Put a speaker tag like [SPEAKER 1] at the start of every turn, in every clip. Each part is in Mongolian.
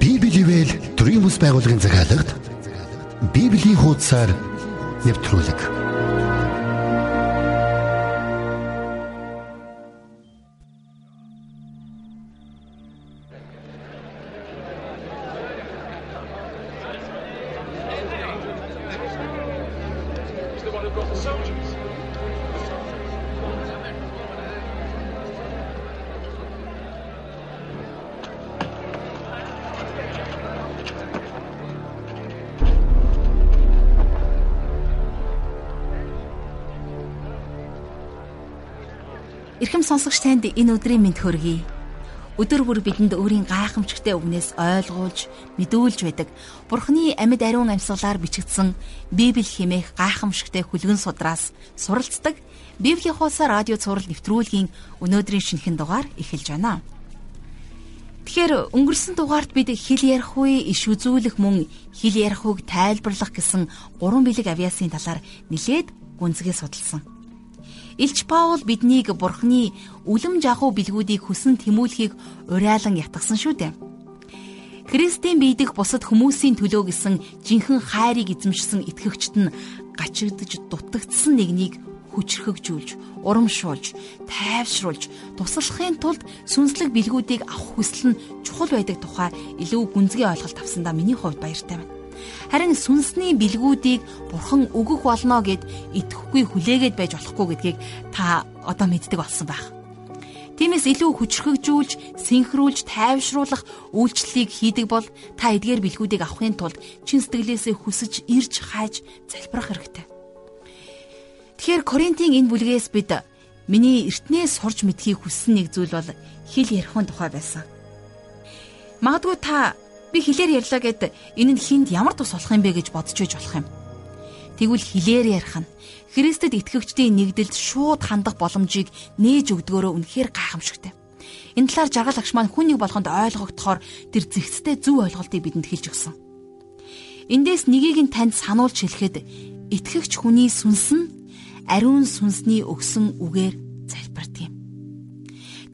[SPEAKER 1] Библийн Тримус байгууллагын захиалагд Библийн хуудасаар нэвтрүүлэг.
[SPEAKER 2] Ирхэм сонсогч танд энэ өдрийн мэд хөргий. Өдөр бүр бидэнд өөрийн гайхамшигтэ үгнээс ойлгуулж, мэдүүлж байдаг. Бурхны амьд ариун амьсгалаар бичигдсэн Библи хэмээх гайхамшигтэ хүлгэн судраас суралцдаг Библийн хуудасаа радио цаураар нэвтрүүлгийн өнөөдрийн шинэхэн дугаар эхэлж байна. Тэгэхээр өнгөрсөн дугаарт бид хэл ярих үе, иш үзүүлэх мөн хэл ярих үг тайлбарлах гэсэн гурван бэлэг авиасын талаар нэлээд гүнзгий судалсан. Илч Паул биднийг Бурхны үлэм жахуу билгүүдийг хүсэн тэмүүлхийг уриалан ятгсан шүү дээ. Христийн биедэх бусад хүмүүсийн төлөө гэсэн жинхэнэ хайрыг эзэмшсэн итгэгчд нь гачигдж дутагдсан нэгнийг хүчрхэгжүүлж, урамшуулж, тайвшруулж, туслахын тулд сүнслэг билгүүдийг авах хүсэл нь чухал байдаг тухай илүү гүнзгий ойлголт авсандаа миний хувьд баяртай байна. Харин сүнсний бэлгүүдийг бурхан өгөх болно гэд итгэхгүй хүлээгээд байж болохгүй гэдгийг та одоо мэддэг болсон байх. Тиймээс илүү хүчрхэгжүүлж, синхруулж, тайвшруулах үйлчлэлийг хийдэг бол та эдгээр бэлгүүдийг авахын тулд чин сэтгэлээсээ хүсэж, ирж хайж залбирах хэрэгтэй. Тэгэхээр Коринтын энэ бүлгээс бид миний эртнээс сурч мэдхийг хүссэн нэг зүйл бол хэл ярихын тухай байсан. Магадгүй та Би хилээр ярьлаа гэд энэ нь хинд ямар тус болох юм бэ гэж бодож байж болох юм. Тэгвэл хилээр ярих нь Христэд итгэгчдийн нэгдэлд шууд хандах боломжийг нээж өгдгөөрөө үнэхээр гайхамшигтай. Энэ талаар жаргал агш маань хүн нэг болгонд ойлгогдохоор тэр зэгцтэй зөв ойлголтыг бидэнд хэлж өгсөн. Эндээс нэгийг нь танд сануулж хэлэхэд итгэгч хүний сүнс нь ариун сүнсний өгсөн үгээр залбирдаг юм.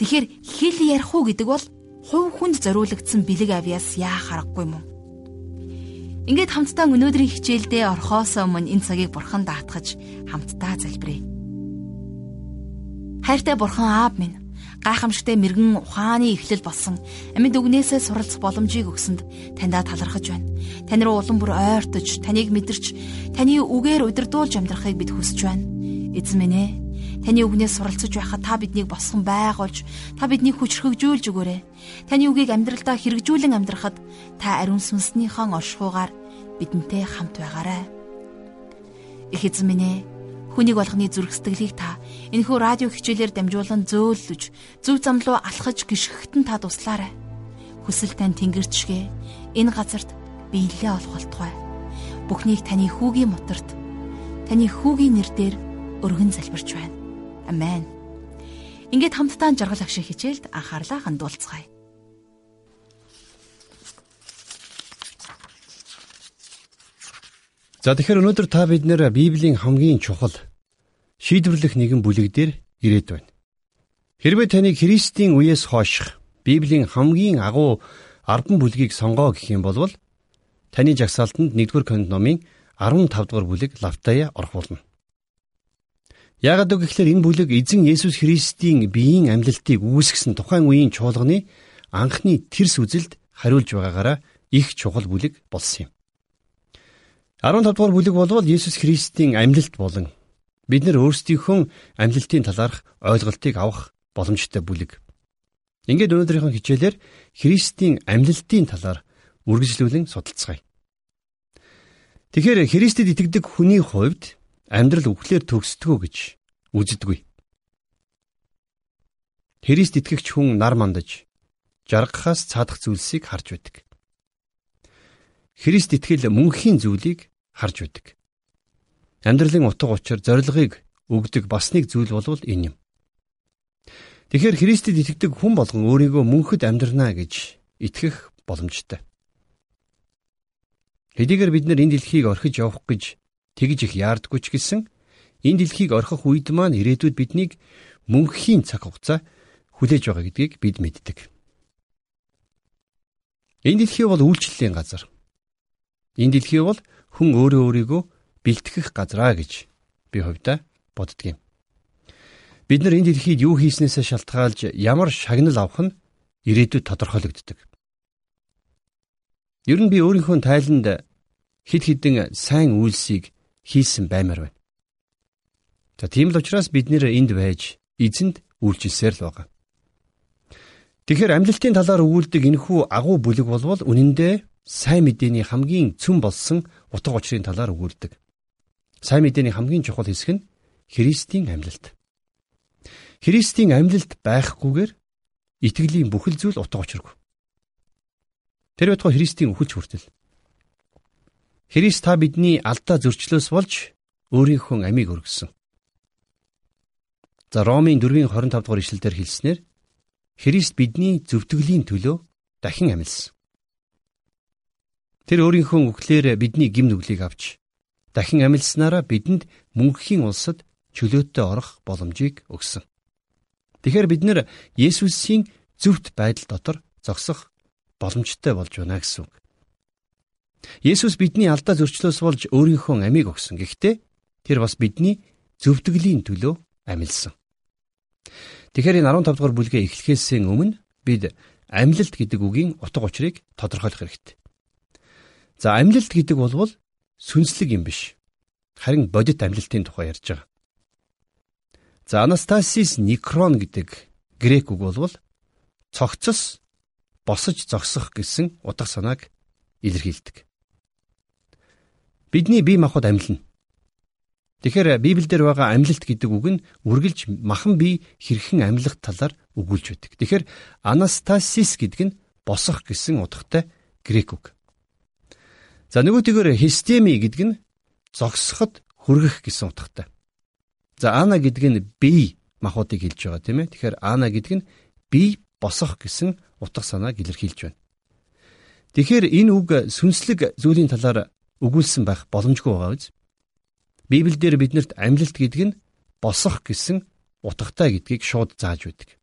[SPEAKER 2] Тэгэхээр хэл ярих уу гэдэг бол хувь хүнд зориулагдсан бэлэг авьяас яах аргагүй мөн. Ингээд хамтдаа өнөөдрийн хичээлдээ орхоос өмнө энэ цагийг бурхан даатгаж хамтдаа залбирая. Хайртай бурхан аав минь гайхамшигтай мэрэгэн ухааны эхлэл болсон амьд үгнээсээ суралцах боломжийг өгсөнд таньдаа талархаж байна. Тань руу улам бүр ойртож, таныг мэдэрч, таны үгээр удирдуулж амьдрахыг бид хүсэж байна. Эзэн минь ээ Таны үгнээс суралцж байхад та биднийг босгон байгуулж, та биднийг хүчрхэгжүүлж өгөөрэй. Таны үгийг амьдралдаа хэрэгжүүлэн амьдрахад та ариун сүнснийхэн оршихуугаар бидэнтэй хамт байгаарай. Их эзэн минь ээ, хүнийг болгоны зүрх сэтгэлийг та энэхүү радио хичээлээр дамжуулан зөөлөж, зөв зам руу алхаж гიშгэгтэн та туслаарай. Хүсэл тань тэнгэрчгээ энэ газарт биелээ олох болтугай. Бүхнийг таны хүүгийн моторт, таны хүүгийн нэрээр өргөн залбирч байна. Амен. Ингээд хамтдаа жаргал агшиг хичээлд анхаарлаа хандуулцгаая.
[SPEAKER 3] За тэгэхээр өнөөдөр та бид нэр Библийн хамгийн чухал шийдвэрлэх нэгэн бүлэг дээр ирээд байна. Хэрвээ таныг Христийн үеэс хойших Библийн хамгийн агуу 10 бүлгийг сонгоо гэх юм бол таны жагсаалтанд 1-р Коринт номын 15 дугаар бүлэг лавтая орхуулна. Яагаад гэвэл энэ бүлэг эзэн Есүс Христийн биеийн амьлалтыг үүсгэсэн тухайн үеийн чуулганы анхны тэрс үзэлд хариулж байгаагаараа их чухал бүлэг болсон юм. 15 дугаар бүлэг болвол Есүс Христийн амьлалт болон бид нар өөрсдийнхөө амьлалтын талаарх ойлголтыг авах боломжтой бүлэг. Ингээд өнөөдрийнхөө хичээлээр Христийн амьлалтын талаар үргэлжлүүлэн судалцгаая. Тэгэхээр Христэд итгэдэг хүний хувьд амьдрал үхлээр төгсдгөө гэж үздэггүй. Христ итгэгч хүн нар мандаж жаргахаас цаадах зүйлсийг харж байдаг. Христ итгэл мөнхийн зүйлийг харж байдаг. Амьдралын утга учир зорилгыг өгдөг бас нэг зүйл болвол энэ юм. Тэгэхээр Христэд итгэдэг хүн болгон өөрийгөө мөнхөд амьдрнаа гэж итгэх боломжтой. Хэдийгээр бид нар энэ дэлхийг орхиж явах гэж тэгж их яардаггүй ч гэсэн энэ дэлхийг орхих үед маань ирээдүйд биднийг мөнхийн цаг хугацаа хүлээж байгаа гэдгийг бид мэддэг. Энэ дэлхий бол үйлчлэлийн газар. Энэ дэлхий бол хүн өөрөө өөрийгөө бэлтгэх газраа гэж би хувьдаа боддгийм. Бид нар энэ дэлхийд юу хийснээсээ шалтгаалж ямар шагнал авах нь ирээдүйд тодорхойлогддог. Ер нь би өөрийнхөө тайланд хид хідэн сайн үйлсийг хийсэн баймаар байна. За тийм л учраас бид нэр энд байж эзэнд үйлчилсээр л байгаа. Тэгэхээр амьдлалтын талаар өгүүлдэг энэхүү агуу бүлэг болвол үнэндээ сайн мэдээний хамгийн цөм болсон утга учирын талаар өгүүлдэг. Сайн мэдээний хамгийн чухал хэсэг нь Христийн амьлалт. Христийн амьлалт байхгүйгээр итгэлийн бүхэл зүйл утга учиргүй. Тэр байтугай Христийн үхэлж хүртэл. Христ та бидний алдаа зөрчлөөс болж өөрийнхөө амийг өргөсөн. За Ромын 4-ийн 25 дугаар ишлэлээр хэлснээр Христ бидний зөвтгөлийн төлөө дахин амьдсан. Тэр өөрийнхөө үхлээр бидний гим нүглийг авч дахин амьдснараа бидэнд мөнхийн улсад чөлөөтэй орох боломжийг өгсөн. Тэгэхээр бид нэр Есүсийн зөвхт байдал дотор зогсох боломжтой болж байна гэсэн үг. Есүс бидний алдаа зөрчлөөс болж өөрийнхөө амийг өгсөн. Гэхдээ тэр бас бидний зөвтгөлийн төлөө амьдсан. Тэгэхээр энэ 15 дугаар бүлгээ эхлэхээс өмнө бид амьлалт гэдэг үгийн утга учирыг тодорхойлох хэрэгтэй. За амьлалт гэдэг бол сүнслэг юм биш. Харин бодит амьлалтын тухай ярьж байгаа. За Анастасис Никрон гэдэг грек үг бол цогцос босож зогсох гэсэн утга санааг илэрхийлдэг. Бидний бие махбод амьлна. Тэгэхээр Библиэлд байгаа амьлалт гэдэг үг нь үргэлж махан бие хэрхэн амьлах талаар өгүүлж байдаг. Тэгэхээр анастасис гэдэг нь босох гэсэн утгатай грек үг. За нөгөөтэйгөр хистеми гэдэг нь зогсоход хүргэх гэсэн утгатай. За ана гэдэг нь бие махуудыг хэлж байгаа тийм ээ. Тэгэхээр ана гэдэг нь бие босох гэсэн утга санааг илэрхийлж байна. Тэгэхээр энэ үг сүнслэг зүйлийн талаар өгүүлсэн байх боломжгүй байгаа биз? Библиэлд биднэрт амьлалт гэдэг нь босох гэсэн утгатай гэдгийг шууд зааж байдаг.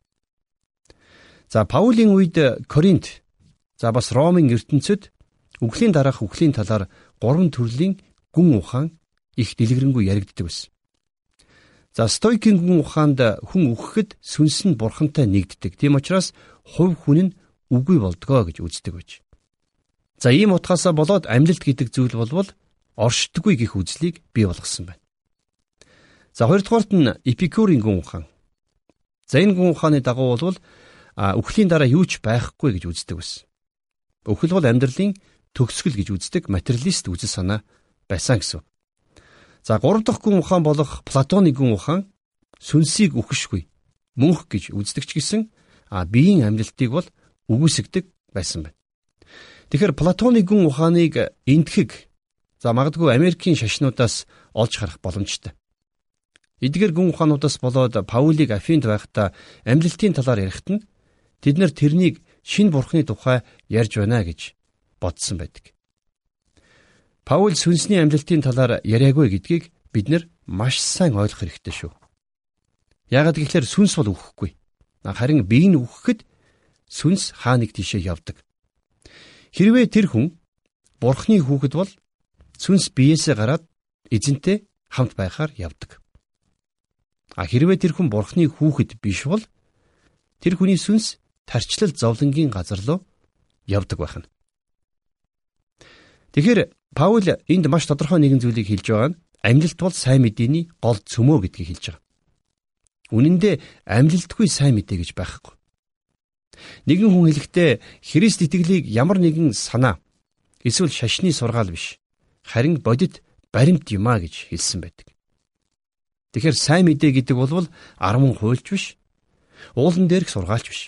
[SPEAKER 3] За Паулийн үед Коринт за бас Ромын ертөнцид үхлийн дараах үхлийн талаар гурван төрлийн гүн ухаан их дэлгэрэнгүй яригддаг байсан. За стойкийн гүн ухаанд хүн үхэхэд сүнс нь бурхантай нэгддэг. Тийм учраас хувь хүн нь үгүй болдгоо гэж үздэг байж. За ийм утгаасаа болоод амьлалт гэдэг зүйл болвол оршдоггүй гих үзлийг бий болгосон байна. За хоёрдугаарт нь Эпикурийн гүн ухаан. За энэ гүн ухааны дагуу бол үхлийн дараа юу ч байхгүй гэж үздэг байсан. Үхэл бол амьдралын төгсгөл гэж үздэг материалист үзэл санаа байсан гэсэн. За гурав дахь гүн ухаан болох Платоны гүн ухаан сүнсийг үхэшгүй мөнх гэж үздэг ч гэсэн биеийн амьдралтыг бол үгүйсгдэг байсан байна. Тэгэхээр Платоны гүн ухааныг эндхэг За магадгүй Америкийн шашнуудаас олж харах боломжтой. Эдгээр гүн ухаануудаас болоод Паулийг Афинд байхдаа амьлалтын талаар ярихт нь тэд нар тэрнийг шин бурхны тухай ярьж байна гэж бодсон байдаг. Паул сүнсний амьлалтын талаар яриагүй гэдгийг бид нар маш сайн ойлгох хэрэгтэй шүү. Яагаад гэвэл сүнс бол үхэхгүй. Харин бие нь үхэхэд сүнс хаа нэг тийшээ явдаг. Хэрвээ тэр хүн бурхны хүүхэд бол сүнс биеэсээ гараад эзэнтэй хамт байхаар явдаг. А хэрвээ тэр хүн бурхны хүүхэд биш бол тэр хүний сүнс тарчлал зовлонгийн газар руу явдаг байх нь. Тэгэхээр Паул энд маш тодорхой нэгэн зүйлийг хэлж байгаа нь амьлалт бол сайн мэдээний гол цөмөө гэдгийг хэлж байгаа. Үнэн дээр амьлалтгүй сайн мэдээ гэж байхгүй. Нэгэн хүн хэлэхдээ Христ итгэлийг ямар нэгэн санаа эсвэл шашны сургаал биш харин бодит баримт юм а гэж хэлсэн байдаг. Тэгэхээр сайн мэдээ гэдэг бол арман хуйлч биш. Уулан дээрх сургаалч биш.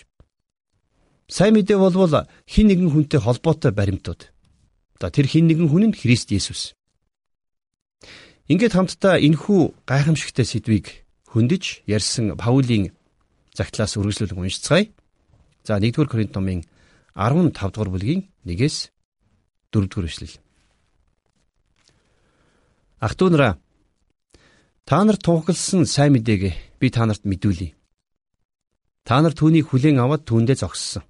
[SPEAKER 3] Сайн мэдээ бол хин нэгэн хүнтэй холбоотой баримтууд. За тэр хин нэгэн хүн нь Христ Есүс. Ингээд хамтдаа энхүү гайхамшигтай сэдвийг хөндөж ярьсан Паулийн загтлаас үргэлжлүүлэн уншицгаая. За 1-р Коринт номын 15 дугаар бүлгийн 1-ээс 4-р эшлэл. Ах トゥ нараа та нар тунхагласан сайн мэдээг би та нарт мэдүүлье. Та нар түүнийг хүлээн аваад түүндээ зогссон.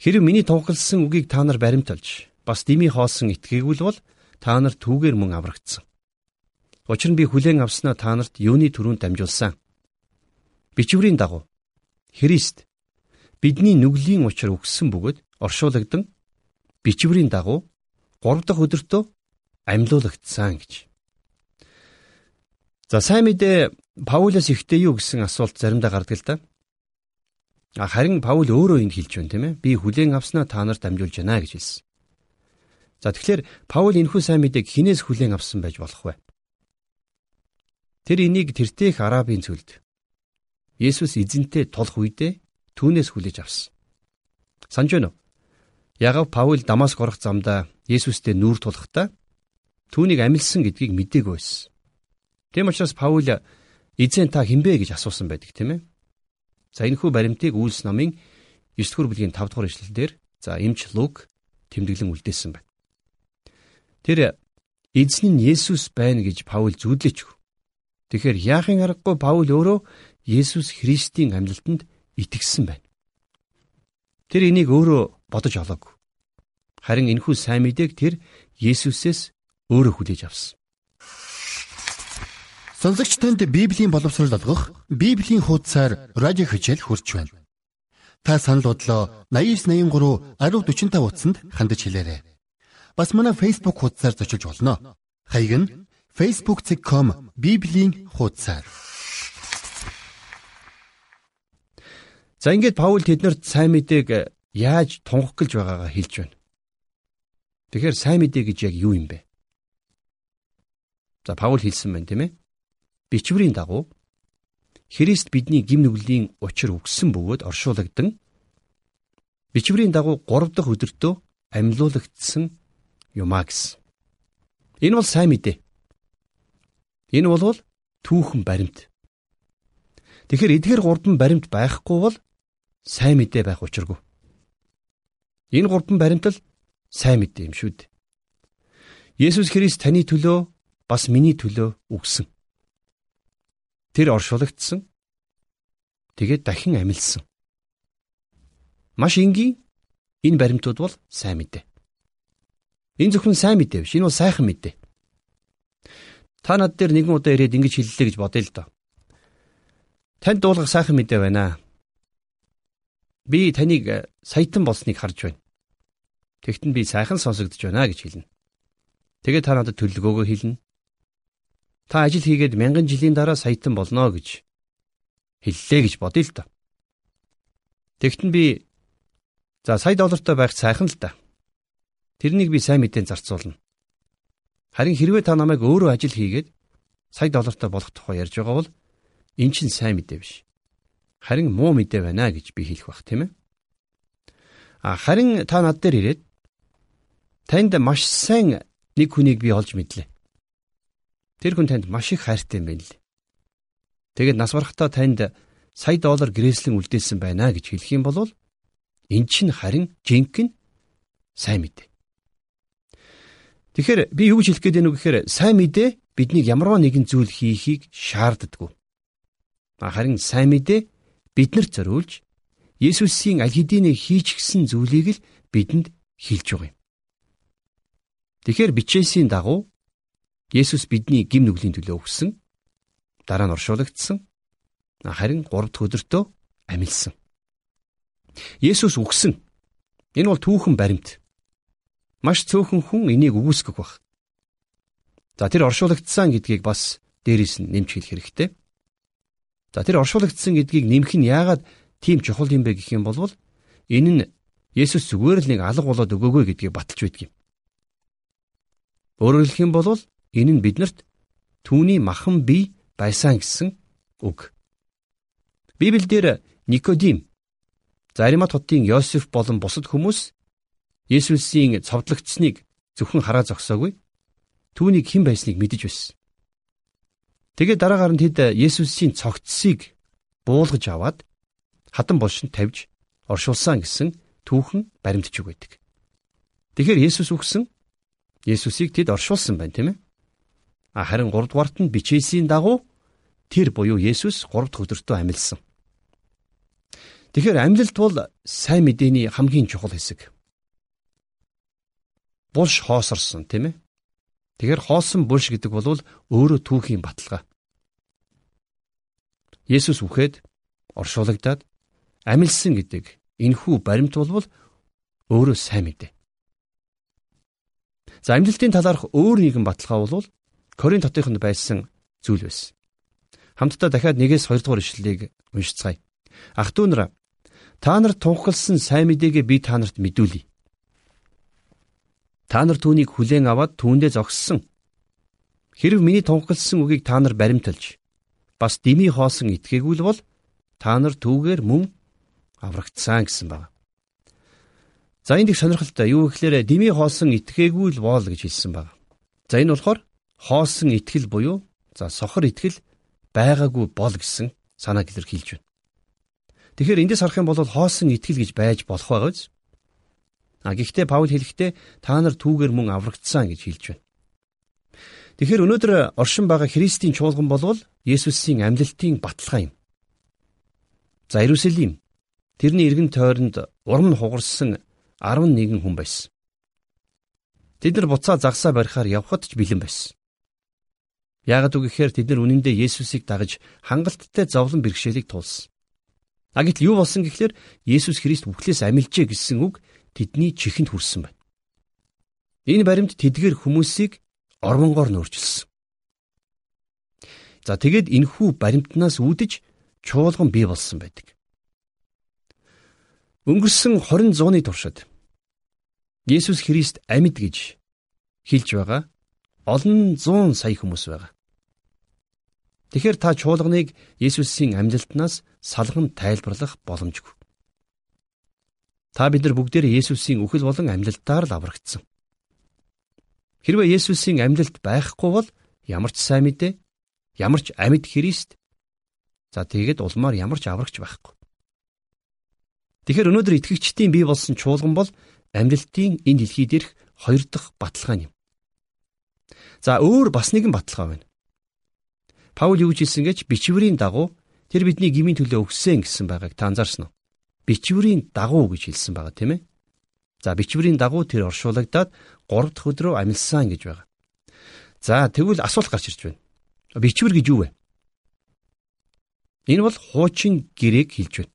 [SPEAKER 3] Хэрэв миний тунхагласан үгийг та нар баримталж бас дими хоосон итгээгүүл бол та нар түүгээр мөн аврагдсан. Учир нь би хүлээн авснаа та нарт юуны төрөнд дамжуулсан. Бичвэрийн дагуу Христ бидний нүглийн учир өгсөн бөгөөд оршуулгадсан бичвэрийн дагуу 3 дахь өдөртөө амьлуулагдсан гэж. За сайн мэдээ Паулаас ихтэй юу гэсэн асуулт заримдаа гардаг л да. Харин Паул өөрөө энд хэлж байна тийм ээ. Би хүлээн авснаа та нарт дамжуулж байна гэж хэлсэн. За тэгэхээр Паул энэхүү сайн мэдээг хинээс хүлээн авсан байж болох вэ? Тэр энийг тэртех арабын цөлд Есүс эзэнтэй тулах үедээ түүнээс хүлээж авсан. Санж байна уу? Ягав Паул Дамаск орох замдаа Есүстэй нүүр тулахдаа түүнийг амилсан гэдгийг мдээгүй байсан. Тэм учраас Паул эзэн та хинбэ гэж асуусан байдаг тийм ээ. За энэхүү баримтыг Үйлс номын 9 дугаар бүлгийн 5 дугаар ишлэлдэр за эмч Лук тэмдэглэн үлдээсэн байна. Тэр эзэн нь Есүс байна гэж Паул зүудлэж өг. Тэгэхээр яахын аргагүй Паул өөрөө Есүс Христийн амьлалтанд итгэсэн байна. Тэр энийг өөрөө бодож олоогүй. Харин энэхүү сайн мэдээг тэр Есүсээс өөрөө хүлээж авсан.
[SPEAKER 1] Сонсогч танд Библийн боловсрол олгох Библийн хуудасаар радио хичээл хурж байна. Та санал бодлоо 8983 1045 утсанд хандаж хэлээрэй. Бас манай Facebook хуудасаар зочилж болно. Хаяг нь facebook.com Библийн хуудасаар.
[SPEAKER 3] За ингээд Паул тэднэрт сайн мэдээг яаж тунхаг гэлж байгаагаа хэлж байна. Тэгэхээр сайн мэдээ гэж яг юу юм бэ? За Паул хэлсэн байна тийм ээ бичвэрийн дагуу Христ бидний гим нүглийн учир өгсөн бөгөөд оршуулгадсан бичвэрийн дагуу 3 дахь өдөртөө амьлуулагдсан юмаа гэсэн. Энэ бол сайн мэдээ. Энэ бол түүхэн баримт. Тэгэхээр эдгээр гурван баримт байхгүй бол сайн мэдээ байх учиргүй. Энэ гурван баримт л сайн мэдээ юм шүү дээ. Есүс Христ таны төлөө бас миний төлөө өгсөн. Тэр оршуулгдсан. Тэгээд дахин амилсан. Маш энгийн энэ баримтууд бол сайн мэдээ. Энэ зөвхөн сайн мэдээ биш. Энэ бол сайхан мэдээ. Та над дээр нэгэн удаа ирээд ингэж хэллээ гэж бодъё л доо. Танд дуулах сайхан мэдээ байна. Би таныг саятан болсныг харж байна. Тэгтэн би сайхан сонсогдож байна гэж хэлнэ. Тэгээд та надад төлөлгөөгөө хэлнэ. Та ажил хийгээд мянган жилийн дараа саятан болно гэж хэллээ гэж бодъё л доо. Тэгтэн би за сая доллартай байх сайхан л да. Тэрнийг би сайн мэдэн зарцуулна. Харин хэрвээ та намайг өөрөө ажил хийгээд сая доллартай болох тухай ярьж байгаа бол эн чинь сайн мэдээ биш. Харин муу мэдээ байна гэж би хэлэх бах тийм ээ. А харин та над дээр ирээд танд маш сайн нэг хүнийг би олж мэдлээ. Тэр хүн танд маш их хайртай юм байна л. Тэгээд нас барахтаа танд сая доллар грээслэн үлдээсэн байна гэж хэлэх юм бол эн чинь харин жинхэнэ сайн мэдээ. Тэгэхээр би юу гэж хэлэх гээд байна вэ гэхээр сайн мэдээ биднийг ямарваа нэгэн зүйл хийхийг шаарддаггүй. Харин сайн мэдээ биднэрт зориулж Есүсийн аль хэдийнэ хийж гисэн зүйлийг л бидэнд хэлж байгаа юм. Тэгэхээр бичээсийн дагуу Есүс бидний гим нүглийн төлөө өгсөн. Дараа нь оршуулгдсан. Харин 3 дахь өдөртөө амилсан. Есүс үгсэн. Энэ бол түүхэн баримт. Маш цөөхөн хүн энийг үгүйсгэх баг. За тэр оршуулгдсан гэдгийг бас дээрээс нь нэмж хэлэх хэрэгтэй. За тэр оршуулгдсан гэдгийг нэмэх нь яагаад тийм чухал юм бэ гэх юм бол энэ нь Есүс зүгээр л нэг алга болоод өгөөгөө гэдгийг баталж байдаг юм. Өөрөөр хэлэх юм бол Энэ нь биднэрт түүний махан бие байсан гэсэн үг. Библиэлд Никодим Заримат хотын Йосеф болон бусад хүмүүс Есүсийн цовдлогдсныг зөвхөн хараа зогсоогүй. Түүнийг хэн байсныг мэдэж байсан. Тэгээд дараагаар нь тэд Есүсийн цогцсыг буулгаж аваад хатан болшинд тавьж оршуулсан гэсэн түүхэн баримтж байдаг. Тэгэхээр Есүс үгсэн Есүсийг тэд оршуулсан байна, тийм ээ? Харин 3 дугаарт нь бичээсийн дагуу тэр буюу Есүс 3 дахь өдөртөө амилсан. Тэгэхээр амьлалт бол сайн мэдээний хамгийн чухал хэсэг. Булш хоосорсон тийм ээ. Тэгэхээр хоосон булш гэдэг бол өөрөө түүхийн баталгаа. Есүс үхээд оршуулгадаад амилсан гэдэг энхүү баримт болвол өөрөө сайн мэдээ. За амлалтын талаарх өөр нэгэн баталгаа бол Коринт хотынд байсан зүйл байсан. Хамтдаа дахиад нэгээс 2 дугаар ишлэлийг уншицгаая. Ах トゥ нараа та нар тунхагласан сайн мэдээгээ би та нарт мэдүүлье. Та нар түүнийг хүлээн аваад түүндээ зогссон. Хэрв миний тунхагласан үгийг та нар баримталж бас дими хоосон итгээгүй л бол та нар түүгээр мөн аврагдсан гэсэн байна. За энэ их сонирхолтой. Юу гэхээр дими хоосон итгээгүй л боол гэж хэлсэн байна. За энэ болохоор хоосон итгэл буюу за сохор итгэл байгаагүй бол гэсэн санааг илэрхийлж байна. Тэгэхээр эндээс харах юм бол хоосон итгэл гэж байж болох байгаа биз? А гэхдээ Паул хэлэхдээ та нар түүгээр мөн аврагдсан гэж хэлж байна. Тэгэхээр өнөөдөр оршин байгаа Христийн чуулган болвол Есүсийн амьлалтын баталгаа юм. За Иерусалим тэрний эргэн тойронд урам хугарсан 11 хүн байсан. Тэд нар буцаа загсаа барихаар явхад ч бэлэн байсан. Яагад үгэхээр тэд нар үнэндээ Есүсийг дагаж хангалттай зовлон бэрхшээлийг туулсан. А гэтэл юу болсон гэхээр Есүс Христ үхлээс амилжээ гэсэн үг тэдний чихэнд хүрсэн байна. Энэ баримт тэдгээр хүмүүсийг ормонгоор нөржилсөн. За тэгээд энхүү баримтнаас үүдэж чуулган бий болсон байдаг. Өнгөрсөн 20 зууны туршид Есүс Христ амьд гэж хэлж байгаа олон зуун сая хүмүүс байгаа. Тэгэхээр та чуулганыг Есүсийн амьдлалтнаас салган тайлбарлах боломжгүй. Та бид нар бүгдээр Есүсийн үхэл болон амьдлалтаар л аврагдсан. Хэрвээ Есүсийн амьдлалт байхгүй бол ямар ч сайн мэдээ, ямар ч амьд Христ за тэгээд улмаар ямар ч аврагч байхгүй. Тэгэхээр өнөөдөр итгэгчдийн бий болсон чуулган бол амьдлалтын энэ дэлхий дээрх хоёр дахь баталгаа юм. За өөр бас нэгэн баталгаа байна. Паул юу гэж хэлсэн гэж бичвэрийн дагуу тэр бидний гмийн төлөө өгсөн гэсэн байгааг та анзаарсан уу? Бичвэрийн дагуу гэж хэлсэн байгаа тийм ээ. За бичвэрийн дагуу тэр оршуулгадаад 3 дахь өдрөө амилсан гэж байгаа. За тэгвэл асуулт гарч ирж байна. Бичвэр гэж юу вэ? Энэ бол хуучин гэрээг хэлж байна.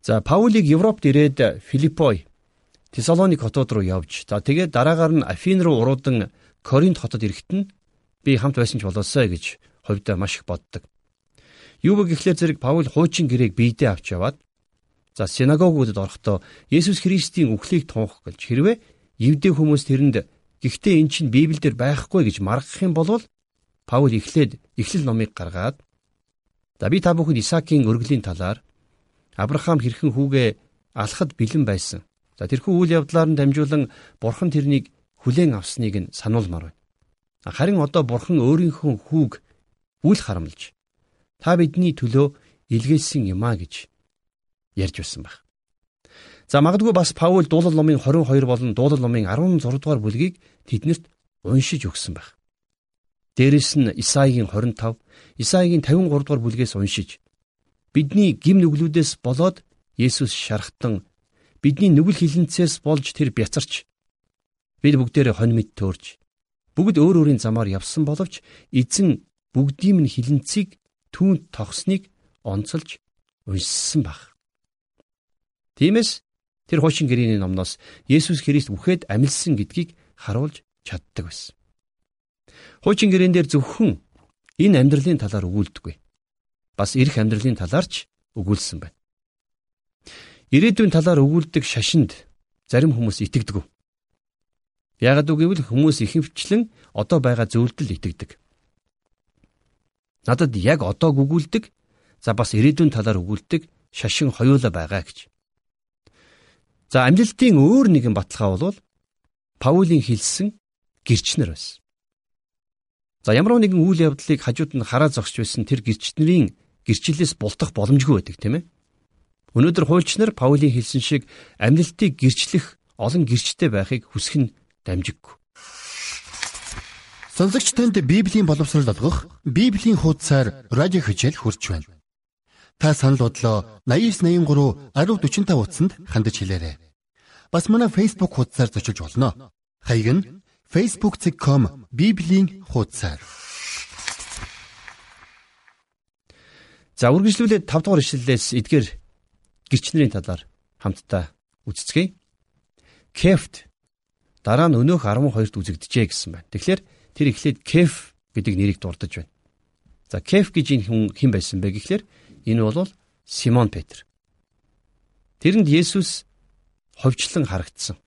[SPEAKER 3] За Паулийг Европт ирээд Филиппой Тесалоник хотод руу явж за тэгээд дараагаар нь Афин руу уруудан Коринт хотод ирэхэд нь би хамт байсан ч болоосой гэж хувьдаа маш их боддог. Юу вэ гэхлээр зэрэг Паул хуучин гэрээг биедээ авч яваад за синагогуудад орохдоо Есүс Христийн үхлийг тунх гэлж хэрвээ евдээ хүмүүс тэрэнд гэхдээ эн чинь Библиэлд байхгүй гэж маргах юм бол Паул эхлээд эхлэл номыг гаргаад за би та бүхэнд Исаакийн өргөлийн талаар Авраам хэрхэн хүүгээ алхад бэлэн байсан. За тэрхүү үйл явдлаар нь дамжуулан бурхан тэрнийг хүлээн авсныг нь сануулмаар байна. Харин одоо бурхан өөрийнхөө хүүг үл харамлж та бидний төлөө илгээсэн юм а гэж ярьж байсан баг. За магадгүй бас Паул дуулал номын 22 болон дуулал номын 16 дугаар бүлгийг тэднэрт уншиж өгсөн баг. Дээрэс нь Исаигийн 25, Исаигийн 53 дугаар бүлгээс уншиж Бидний гим нүглүүдээс болоод Есүс шархтан бидний нүгэл хилэнцээс болж тэр бяцарч бид бүгдээрээ хонь мэд төөрж бүгд өөр өөрийн замаар явсан боловч эзэн бүгдийн нь хилэнцгийг түүнд тогсныг онцолж уншсан баг. Тиймээс тэр хуучин гэрээний номноос Есүс Христ үхээд амилсан гэдгийг харуулж чаддаг байсан. Хуучин гэрээн дээр зөвхөн энэ амьдралын талаар өгүүлдэггүй бас эрх амьдралын талаарч өгүүлсэн байна. Ирээдүйн талаар өгүүлдэг шашинд зарим хүмүүс итгэдэг. Яагад үгэвэл хүмүүс ихэнхчлэн одоо байгаа зөвлөлд итгэдэг. Надад яг одоо гүгүүлдэг за бас ирээдүйн талаар өгүүлдэг шашин хоёулаа байгаа гэж. За амжилтын өөр нэгэн баталгаа бол Паулийн хэлсэн гэрчнэр байсан. За ямар нэгэн үйл явдлыг хажууд нь хараа зогсож байсан тэр гэрчнэрийн гэрчлэлээс бултах боломжгүй байдаг тийм ээ. Өнөөдөр хуульч нар Паулийн хэлсэн шиг амьдлтыг гэрчлэх олон гэрчтэй байхыг хүсэх нь дамжиггүй.
[SPEAKER 1] Сонсогч танд Библийн боловсрол олгох Библийн хуудасаар радио хичээл хурж байна. Та санал бодлоо 8983 1045 утсанд хандаж хэлээрэй. Бас манай Facebook хуудасаар зочилж болно. Хаяг нь facebook.com bibлийн хуудасаар.
[SPEAKER 3] За үргэлжлүүлээд 5 дугаар ишлэлээс эдгээр гэрчнэрийн талаар хамтдаа үзцгээе. Кефт дараа нь өнөөх 12-т үзэгдэжээ гэсэн байна. Тэгэхээр тэр эхлээд Кеф гэдэг нэрийг дурдж байна. За Кеф гэж энэ хүн хэн байсан бэ гэхлээр Энэ бол Симон Петр. Тэрэнд Есүс ховчлон харагдсан.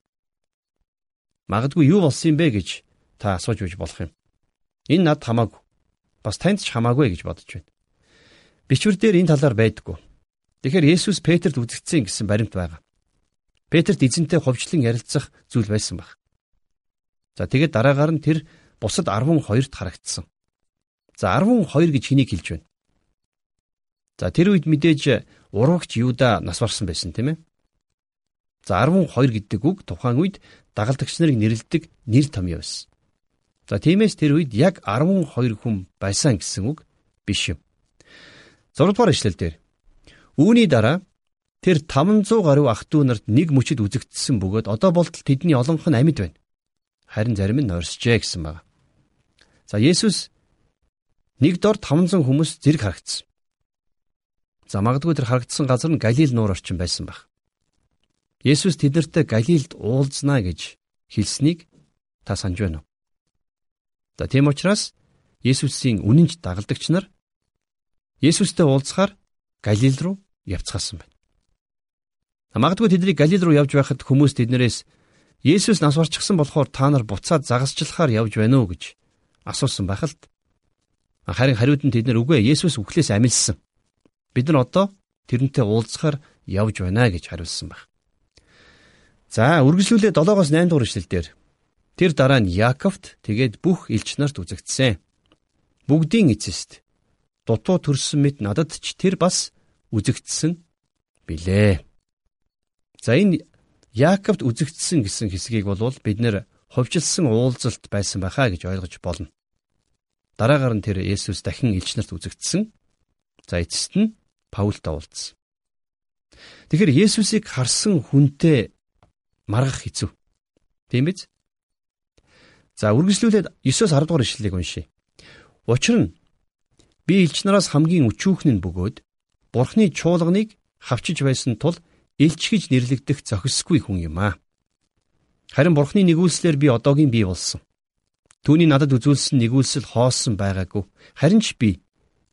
[SPEAKER 3] Магадгүй юу болсон юм бэ гэж та асууж байж болох юм. Энэ над хамаагүй. Бас танд ч хамаагүй гэж бодож байна. Бичвэр дээр энэ талаар байдаггүй. Тэгэхээр Есүс Петрт үзэгдсэн гэсэн баримт байгаа. Петрт эзэнтэй ховчлон ярилцах зүйл байсан баг. За тэгээд дараагаар нь тэр бусад 12-т харагдсан. За 12 гэж хэнийг хэлж байна? За тэр үед мэдээж урагч Юда нас барсан байсан тийм ээ. За 12 гэдэг үг тухайн үед дагалдагч нарыг нэрлэдэг нэр томьёо байсан. За тиймээс тэр үед яг 12 хүн байсан гэсэн үг биш юм. 6 дугаар ишлэл дээр үүний дараа тэр 500 гаруй ах トゥ нарт нэг мөчөд үзэгдсэн бөгөөд одоо болтол тэдний олонх нь амьд байна. Харин зарим нь орсжээ гэсэн байна. За Есүс нэг дор 500 хүмүүс зэрэг харагдсан. За магадгүй тэр харагдсан газар нь Галил нуур орчин байсан баг. Есүс тэднэртэй Галилд уулзнаа гэж хэлснийг та санаж байна уу? За тийм учраас Есүсийн үнэнч дагалдагч нар Есүстэй уулзахаар Галил руу явцгаасан байна. Магадгүй тэдний Галил руу явж байхад хүмүүс тэднэрээс Есүс нас барчихсан болохоор та нар буцаад загасчлахаар явж байна уу гэж асуусан байх л. Харин хариуд нь тэд нар үгүй Есүс үхлээс амилсан. Бид нар одоо тэрнтэй уулзахаар явж байна гэж хариулсан баг. За үргэлжлүүлээ 7-оос 8 дугаар эшлэлдэр тэр дараа нь Яаковт тэгээд бүх элч нарт үзэгдсэн. Бүгдийн эцэст дутуу төрсөн мэт надад ч тэр бас үзэгдсэн билээ. За энэ Яаковт үзэгдсэн гэсэн хэсгийг бол бид нэр ховжилсан уулзалт байсан байхаа гэж ойлгож болно. Дараагаар нь тэр Есүс дахин элч нарт үзэгдсэн. За эцэст нь Паултай уулзсан. Тэгэхээр Есүсийг харсан хүнтэй маргах хэцүү. Тийм биз? За үргэлжлүүлээд 9-оос 10 дугаар ишлэлийг уншийе. Учир нь би элч нараас хамгийн өчүүхэн нь бөгөөд Бурхны чуулганыг хавчиж байсан тул элч гэж нэрлэгдэх зохисгүй хүн юм аа. Харин Бурхны нэгүүлслэр би одоогийн бий болсон. Түүний надад үзүүлсэн нэгүүлсэл хоосон байгаагүй. Харин ч би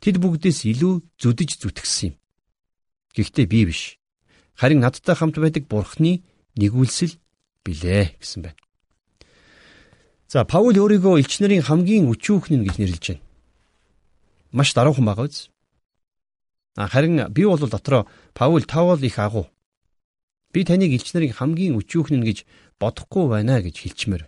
[SPEAKER 3] Тэд бүгдээс илүү зүдэж зүтгсэн юм. Гэхдээ би биш. Харин надтай хамт байдаг Бурхны нэгүүлсэл билээ гэсэн байна. За Паул өөрийгөө элч нарын хамгийн өчүүхэн гэж нэрлэж байна. Маш даруухан байгаа биз? А харин би бол дотроо Паул тавал их агуу. Би таныг элч нарын хамгийн өчүүхэн гэж бодохгүй байна гэж хэлчмээр.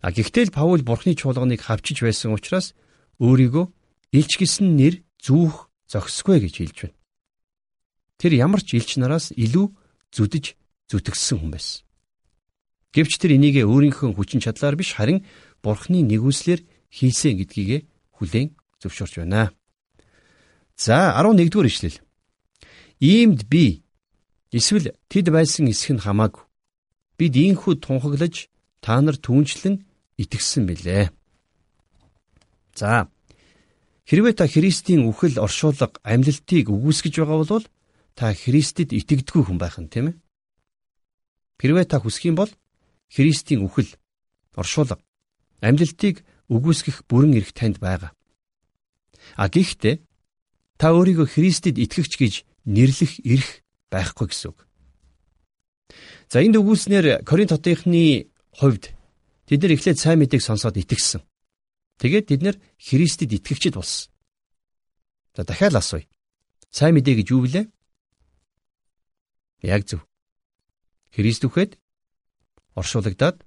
[SPEAKER 3] А гэхдээ л Паул Бурхны чуулганыг хавчиж байсан учраас өөрийгөө Илч гэсэн нэр зүүх зохисгүй гэж хэлж байна. Тэр ямар ч илч нараас илүү зүдэж зүтгсэн хүн байсан. Гэвч тэр энийгээ өөрийнхөө хүчин чадлаар биш харин Бурхны нэгүслэр хийсэн гэдгийгэ хүлээн зөвшөөрч байна. За 11-р ишлэл. Иймд би эсвэл тэд байсан эсэх нь хамаагүй. Бид ийхүү тунхаглаж та нар түнчлэн итгэсэн билээ. За Хэрвээ та Христийн үхэл оршуулга амьлалтыг үгүйсгэж байгаа бол та Христэд итгэдэггүй хүн байх нь тийм ээ. Хэрвээ та хүсэх юм бол Христийн үхэл оршуулга амьлалтыг үгүйсгэх бүрэн эрх танд байгаа. А гэхдээ та өөрийгөө Христэд итгэгч гэж нэрлэх эрх байхгүй гэсэн үг. За энд үгүйснээр Коринт хотынхны хувьд тэд нар эхлээд сайн мэдээг сонсоод итгэсэн. Тэгээд бид нэр Христэд итгэгчд болсон. За дахиад асууя. Сайн мэдээ гэж юу вэ? Яг зөв. Христ үхэд оршуулгадаад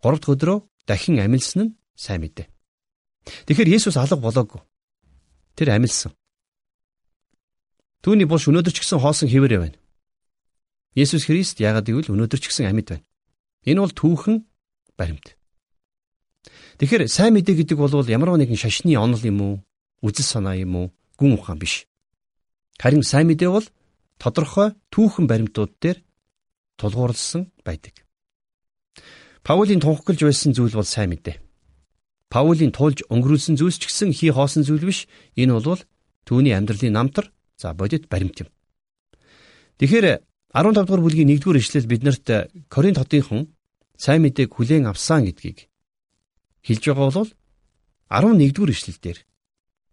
[SPEAKER 3] 3 дахь өдрөө дахин амилсан нь сайн мэдээ. Тэгэхээр Есүс алга болоогүй. Тэр амилсан. Түүний булш өнөөдөр ч гэсэн хоосон хэвээрээ байна. Есүс Христ яагаад гэвэл өнөөдөр ч гэсэн амьд байна. Энэ бол түүхэн баримт. Тэгэхээр сайн мэдээ гэдэг бол ямар нэгэн шашны онол юм уу? Үзэл санаа юм уу? Гүн ухаан биш. Харин сайн мэдээ бол тодорхой түүхэн баримтууд дээр тулгуурласан байдаг. Паулийн тунхаглаж байсан зүйл бол сайн мэдээ. Паулийн тулж өнгөрүүлсэн зүйлс ч гэсэн хий хоосон зүйл биш. Энэ бол түүний амьдралын намтар за бодит баримт юм. Тэгэхээр 15 дугаар бүлгийн 1-р ишлэл биднэрт Коринт хотынхон сайн мэдээг хүлээн авсан гэдгийг хэлж байгаа бол 11-р ишлэлдэр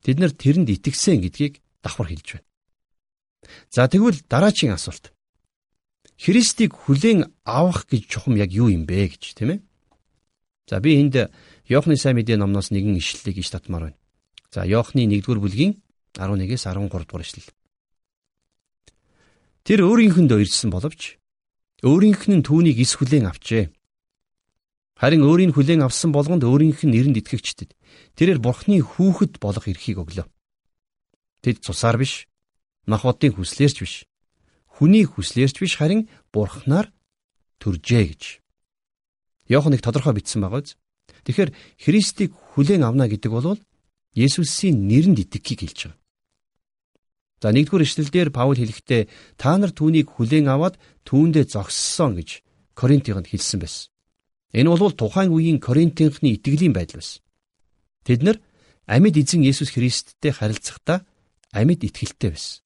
[SPEAKER 3] тэд нар тэрэнд итгэсэн гэдгийг давхар хэлж байна. За тэгвэл дараачийн асуулт. Христийг хүлээн авах гэж чухам яг юу юм бэ гэж тийм ээ? За би энд Йоохны сайн мэдээ номноос нэгэн ишлэлийг иш татмаар байна. За Йоохны 1-р бүлгийн 11-ээс 13 дугаар ишлэл. Тэр өөрийнхэнд ирсэн боловч өөрийнх нь түүнийг эс хүлээн авчээ. Харин өөрийг хүлээн авсан болгонд өөрийнх нь нэрэнд итгэгчдэд тэрээр бурхны хүүхэд болох эрхийг өглөө. Тэд цусаар биш, махбодын хүслээрч биш, хүний хүслээрч биш харин бурхнаар төржээ гэж. Йоханыг тодорхой бичсэн байгаа биз? Тэгэхээр Христийг хүлээн авна гэдэг бол Есүсийн нэрэнд итгэхийг хэлж байгаа. За нэгдүгээр ишлэлдэр Паул хэлэхдээ та нар түүнийг хүлээн аваад түүндээ зогссон гэж Коринтынд хэлсэн байсан. Энэ бол тухайн үеийн Коринтынхны итгэлийн байдал байсан. Тэд нар амьд эзэн Есүс Христтэй харилцахдаа амьд итгэлтэй байсан.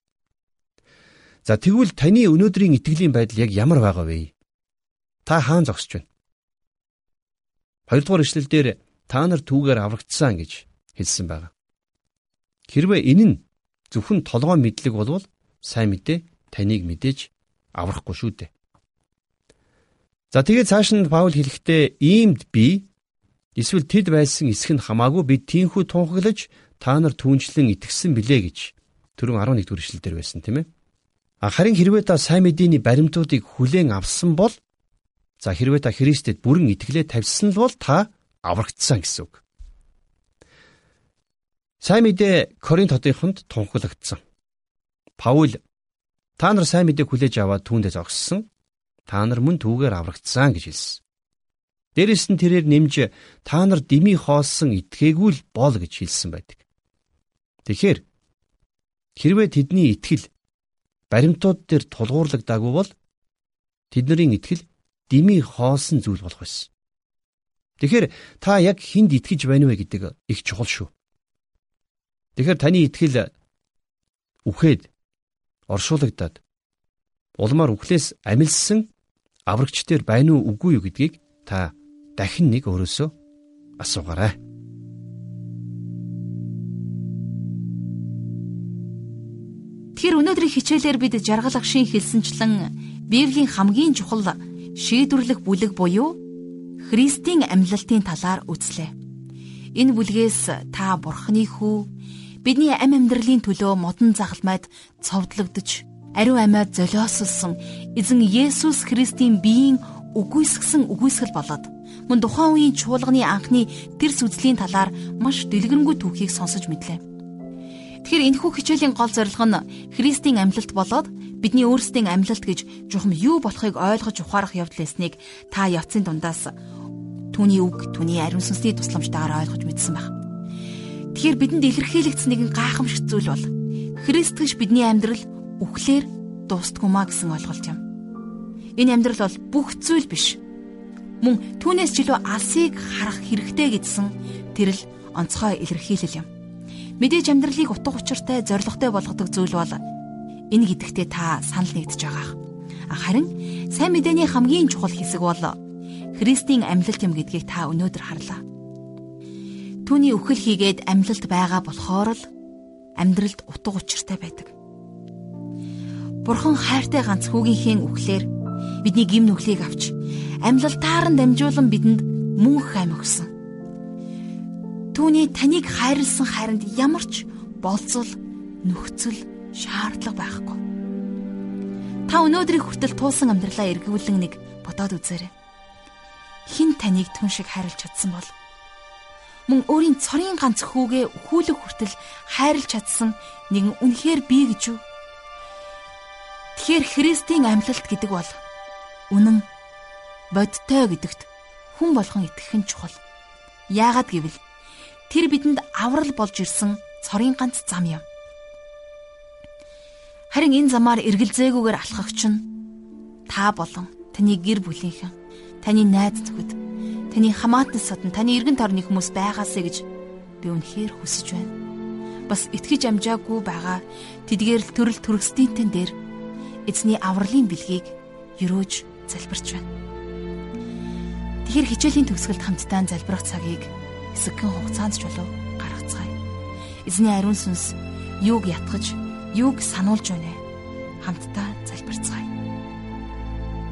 [SPEAKER 3] За тэгвэл таны өнөөдрийн итгэлийн байдал яг ямар байгаа вэ? Та хаан зогсож байна? Хоёрдугаар ишлэлдэр та нар түүгээр аврагдсан гэж хэлсэн байна. Хэрвээ энэ нь зөвхөн толгой мэдлэг болвол сайн мэдээ таныг мэдээж аврахгүй шүү дээ. За тэгээд цааш нь Паул хэлэхдээ иймд би эсвэл тэд байсан эсэх нь хамаагүй би тийхүү тунхаглаж та нар түүнчлэн итгэсэн билээ гэж түрүүн 11 дэх эшлэл дээр байсан тийм ээ. Харин хэрвээ та сайн мэдээний баримтуудыг хүлээн авсан бол За хэрвээ та Христэд бүрэн итгэлээ тавьсан бол та аврагдсан гэсэн үг. Сайн мэдээ Коринт хотынд тунхаглагдсан. Паул та нар сайн мэдээг хүлээж аваад түүндээ зогссон. Та нар мөн түүгээр аврагдсан гэж хэлсэн. Дээрэс нь тэрээр нэмж та нар дими хоосон итгээгүй л бол гэж хэлсэн байдаг. Тэгэхээр хэрвээ тэдний итгэл баримтууд дээр тулгуурлагдаагүй бол тэдний итгэл дими хоосон зүйл болох байсан. Тэгэхээр та яг хүнд итгэж байна вэ гэдэг их чухал шүү. Тэгэхээр таны итгэл үхээд оршуулгадаад улмаар үхлээс амилсан аврагч дээр байна уу үгүй юу гэдгийг та дахин нэг өөрөөсөө асуугаарай.
[SPEAKER 2] Тэгэхээр өнөөдрийн хичээлээр бид жаргал агшийн хэлсэнчлэн Библийн хамгийн чухал шийдвэрлэх бүлэг буюу Христийн амьлалтын талаар үзлээ. Энэ бүлгээс та Бурхны хүү бидний амь амьдралын төлөө модон загалмайд цовдлогдож ариун амиад золиослсон эзэн Есүс Христийн биеийн үгүйсгсэн үгүйсгэл болоод мөн тухайн үеийн чуулганы анхны тэрс үзлийн талаар маш дэлгэрэнгүй түүхийг сонсож мэдлээ. Тэгэхээр энэхүү хичээлийн гол зорилго нь Христийн амьлалт болоод бидний өөрсдийн амьлалт гэж жухам юу болохыг ойлгож ухаарах явдал эснийг та явцын дундаас түүний үг, түүний ариун сүнсний тусламжтайгаар ойлгож мэдсэн баг. Тэгэхээр бидэнд илэрхийлэгдсэн нэгэн гайхамшигт зүйл бол Христ гэж бидний амьдрал үхлээр дуустгүй маа гэсэн ойлголт юм. Энэ амьдрал бол бүх зүйл биш. Мөн түүнээс ч илүү алсыг харах хэрэгтэй гэдсэн тэр л онцгой илэрхийлэл юм. Мэдээж амьдралыг утга учиртай, зоригтой болгодог зүйл бол энэ гэдэгтээ та санал нэгдэж байгаа. Харин сайн мэдээний хамгийн чухал хэсэг бол Христийн амьлалт юм гэдгийг та өнөөдөр харлаа. Түүний үхэл хийгээд амьлалт байгаа болохоор л амьдралд утга учиртай байдаг. Бурхан хайртай ганц хүүгийнхээ үхлээр бидний гим нүглийг авч амьлалтаар нь дамжуулан бидэнд мөнх ам өгсөн түүний таныг хайрлсан хайранд ямар ч болцол нөхцөл шаардлага байхгүй. Та өнөөдрийг хүртэл туусан амьдралаа эргүүлэн нэг бодоод үзээрэй. Хин таныг түн шиг хайрлж чадсан бол мөн өөрийн цорын ганц хүүгээ өхүүлэг хүртэл хайрлж чадсан нэгэн үнэхээр бий гэж юу? Тэгэхээр Христийн амьлалт гэдэг бол үнэн бодтой гэдэгт хүн болгон итгэх нь чухал. Яагаад гэвэл Тэр бидэнд аврал болж ирсэн цорын ганц зам юм. Харин энэ замаар эргэлзээгүйгээр алхагч нь та болон таны гэр бүлийнхэн, таны найз нөхөд, таны хамаатан садан, таны эргэн тойрны хүмүүс байгаасэ гэж би үнэхээр хүсэж байна. Бас итгэж амжаагүй байгаа тэдгээр л төрөл төрөстийнтэн дээр эзний авралын бэлгийг өрөөж залбирч байна. Тэгэхээр хичээлийн төгсгөлд хамтдаа залбирах цагийг хэсэгхэн хугацаанд ч болов гаргацгаая. Эзний ариун сүнс юуг ятгах юуг сануулж байна хамтдаа залбирцгаая.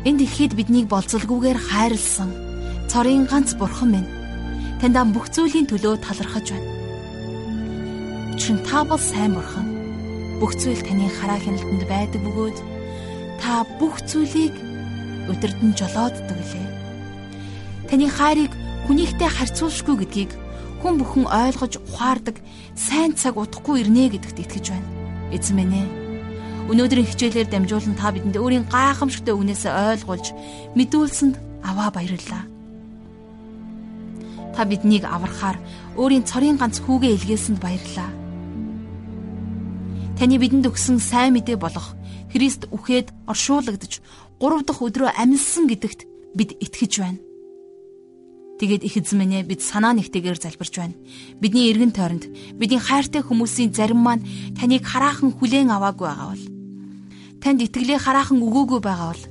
[SPEAKER 2] Энд ихэд биднийг болцолгүйгээр хайрлсан цорын ганц бурхан минь таньда бүх зүйлийн төлөө талархаж байна. Чин та бол сайн бурхан. Бүх зүйл таны хараа хяналтанд байдаг бөгөөд та бүх зүйлийг өдөрдөн жолооддог лээ. Таны хайрыг хүнийхтэй харьцуулшгүй гэдгийг хүн бүхэн ойлгож ухаардаг сайн цаг удахгүй ирнэ гэдэгт итгэж байна. Эзэн минь ээ. Өнөөдрийн хичээлээр дамжуулан та бидэнд өөрийн гайхамшигтай үгнээсээ ойлгуулж мэдүүлсэнд аваа баярлалаа. Та биднийг аврахаар өөрийн цорын ганц хүүгээ илгээсэнд баярлалаа. Таны бидэнд өгсөн сайн мэдээ болох Христ үхээд оршуулгадж 3 дахь өдрөө амьдсан гэдэгт бид итгэж байна. Тэгээд их эзэн минь бид санаа нэгтэйгээр залбирч байна. Бидний эргэн тойронд бидний хайртай хүмүүсийн зарим маань таныг хараахан хүлээн аваагүй байгаа бол танд итгэлээ хараахан өгөөгүй байгаа бол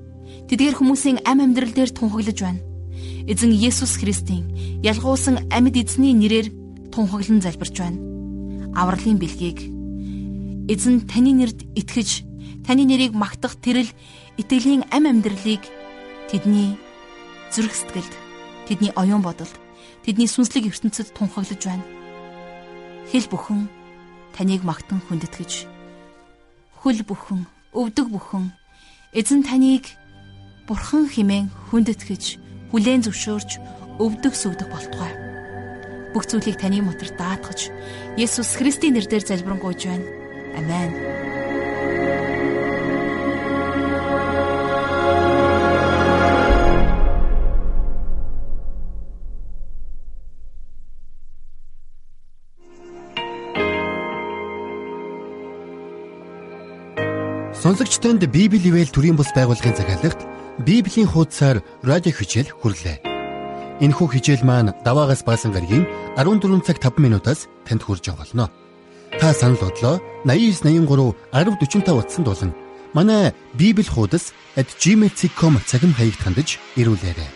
[SPEAKER 2] тэдгээр хүмүүсийн ам амьдрал дээр тунхаглаж байна. Эзэн Есүс Христийн ялгуулсан амьд эзний нэрээр тунхаглан залбирч байна. Авралын бэлгийг эзэн таны нэрд итгэж таны нэрийг магтах тэрэл итгэлийн ам амьдралыг тэдний зүрх сэтгэлд тэдний оюун бодолд тэдний сүнслэг ертөнцид тунхаглаж байна. Хэл бүхэн таныг магтан хүндэтгэж хөл бүхэн өвдөг бүхэн эзэн таныг бурхан химэн хүндэтгэж хүлээн зөвшөөрч өвдөг сүгдэх болтугай. Бүх зүйлийг таны мотор даатгаж Есүс Христийн нэрээр залбирanгуйж байна. Амен.
[SPEAKER 1] Сонсогч танд Библи ивэл төрийн бус байгууллагын захиалагт Библийн хуудасаар радио хичээл хүрлээ. Энэхүү хичээл маань даваагаас баасан гарагийн 14 цаг 5 минутаас танд байгаа болно. Та санал бодлоо 8983 1045 утсанд болон манай Библи хуудас @gmail.com цагим хаягт хандаж ирүүлээрэй.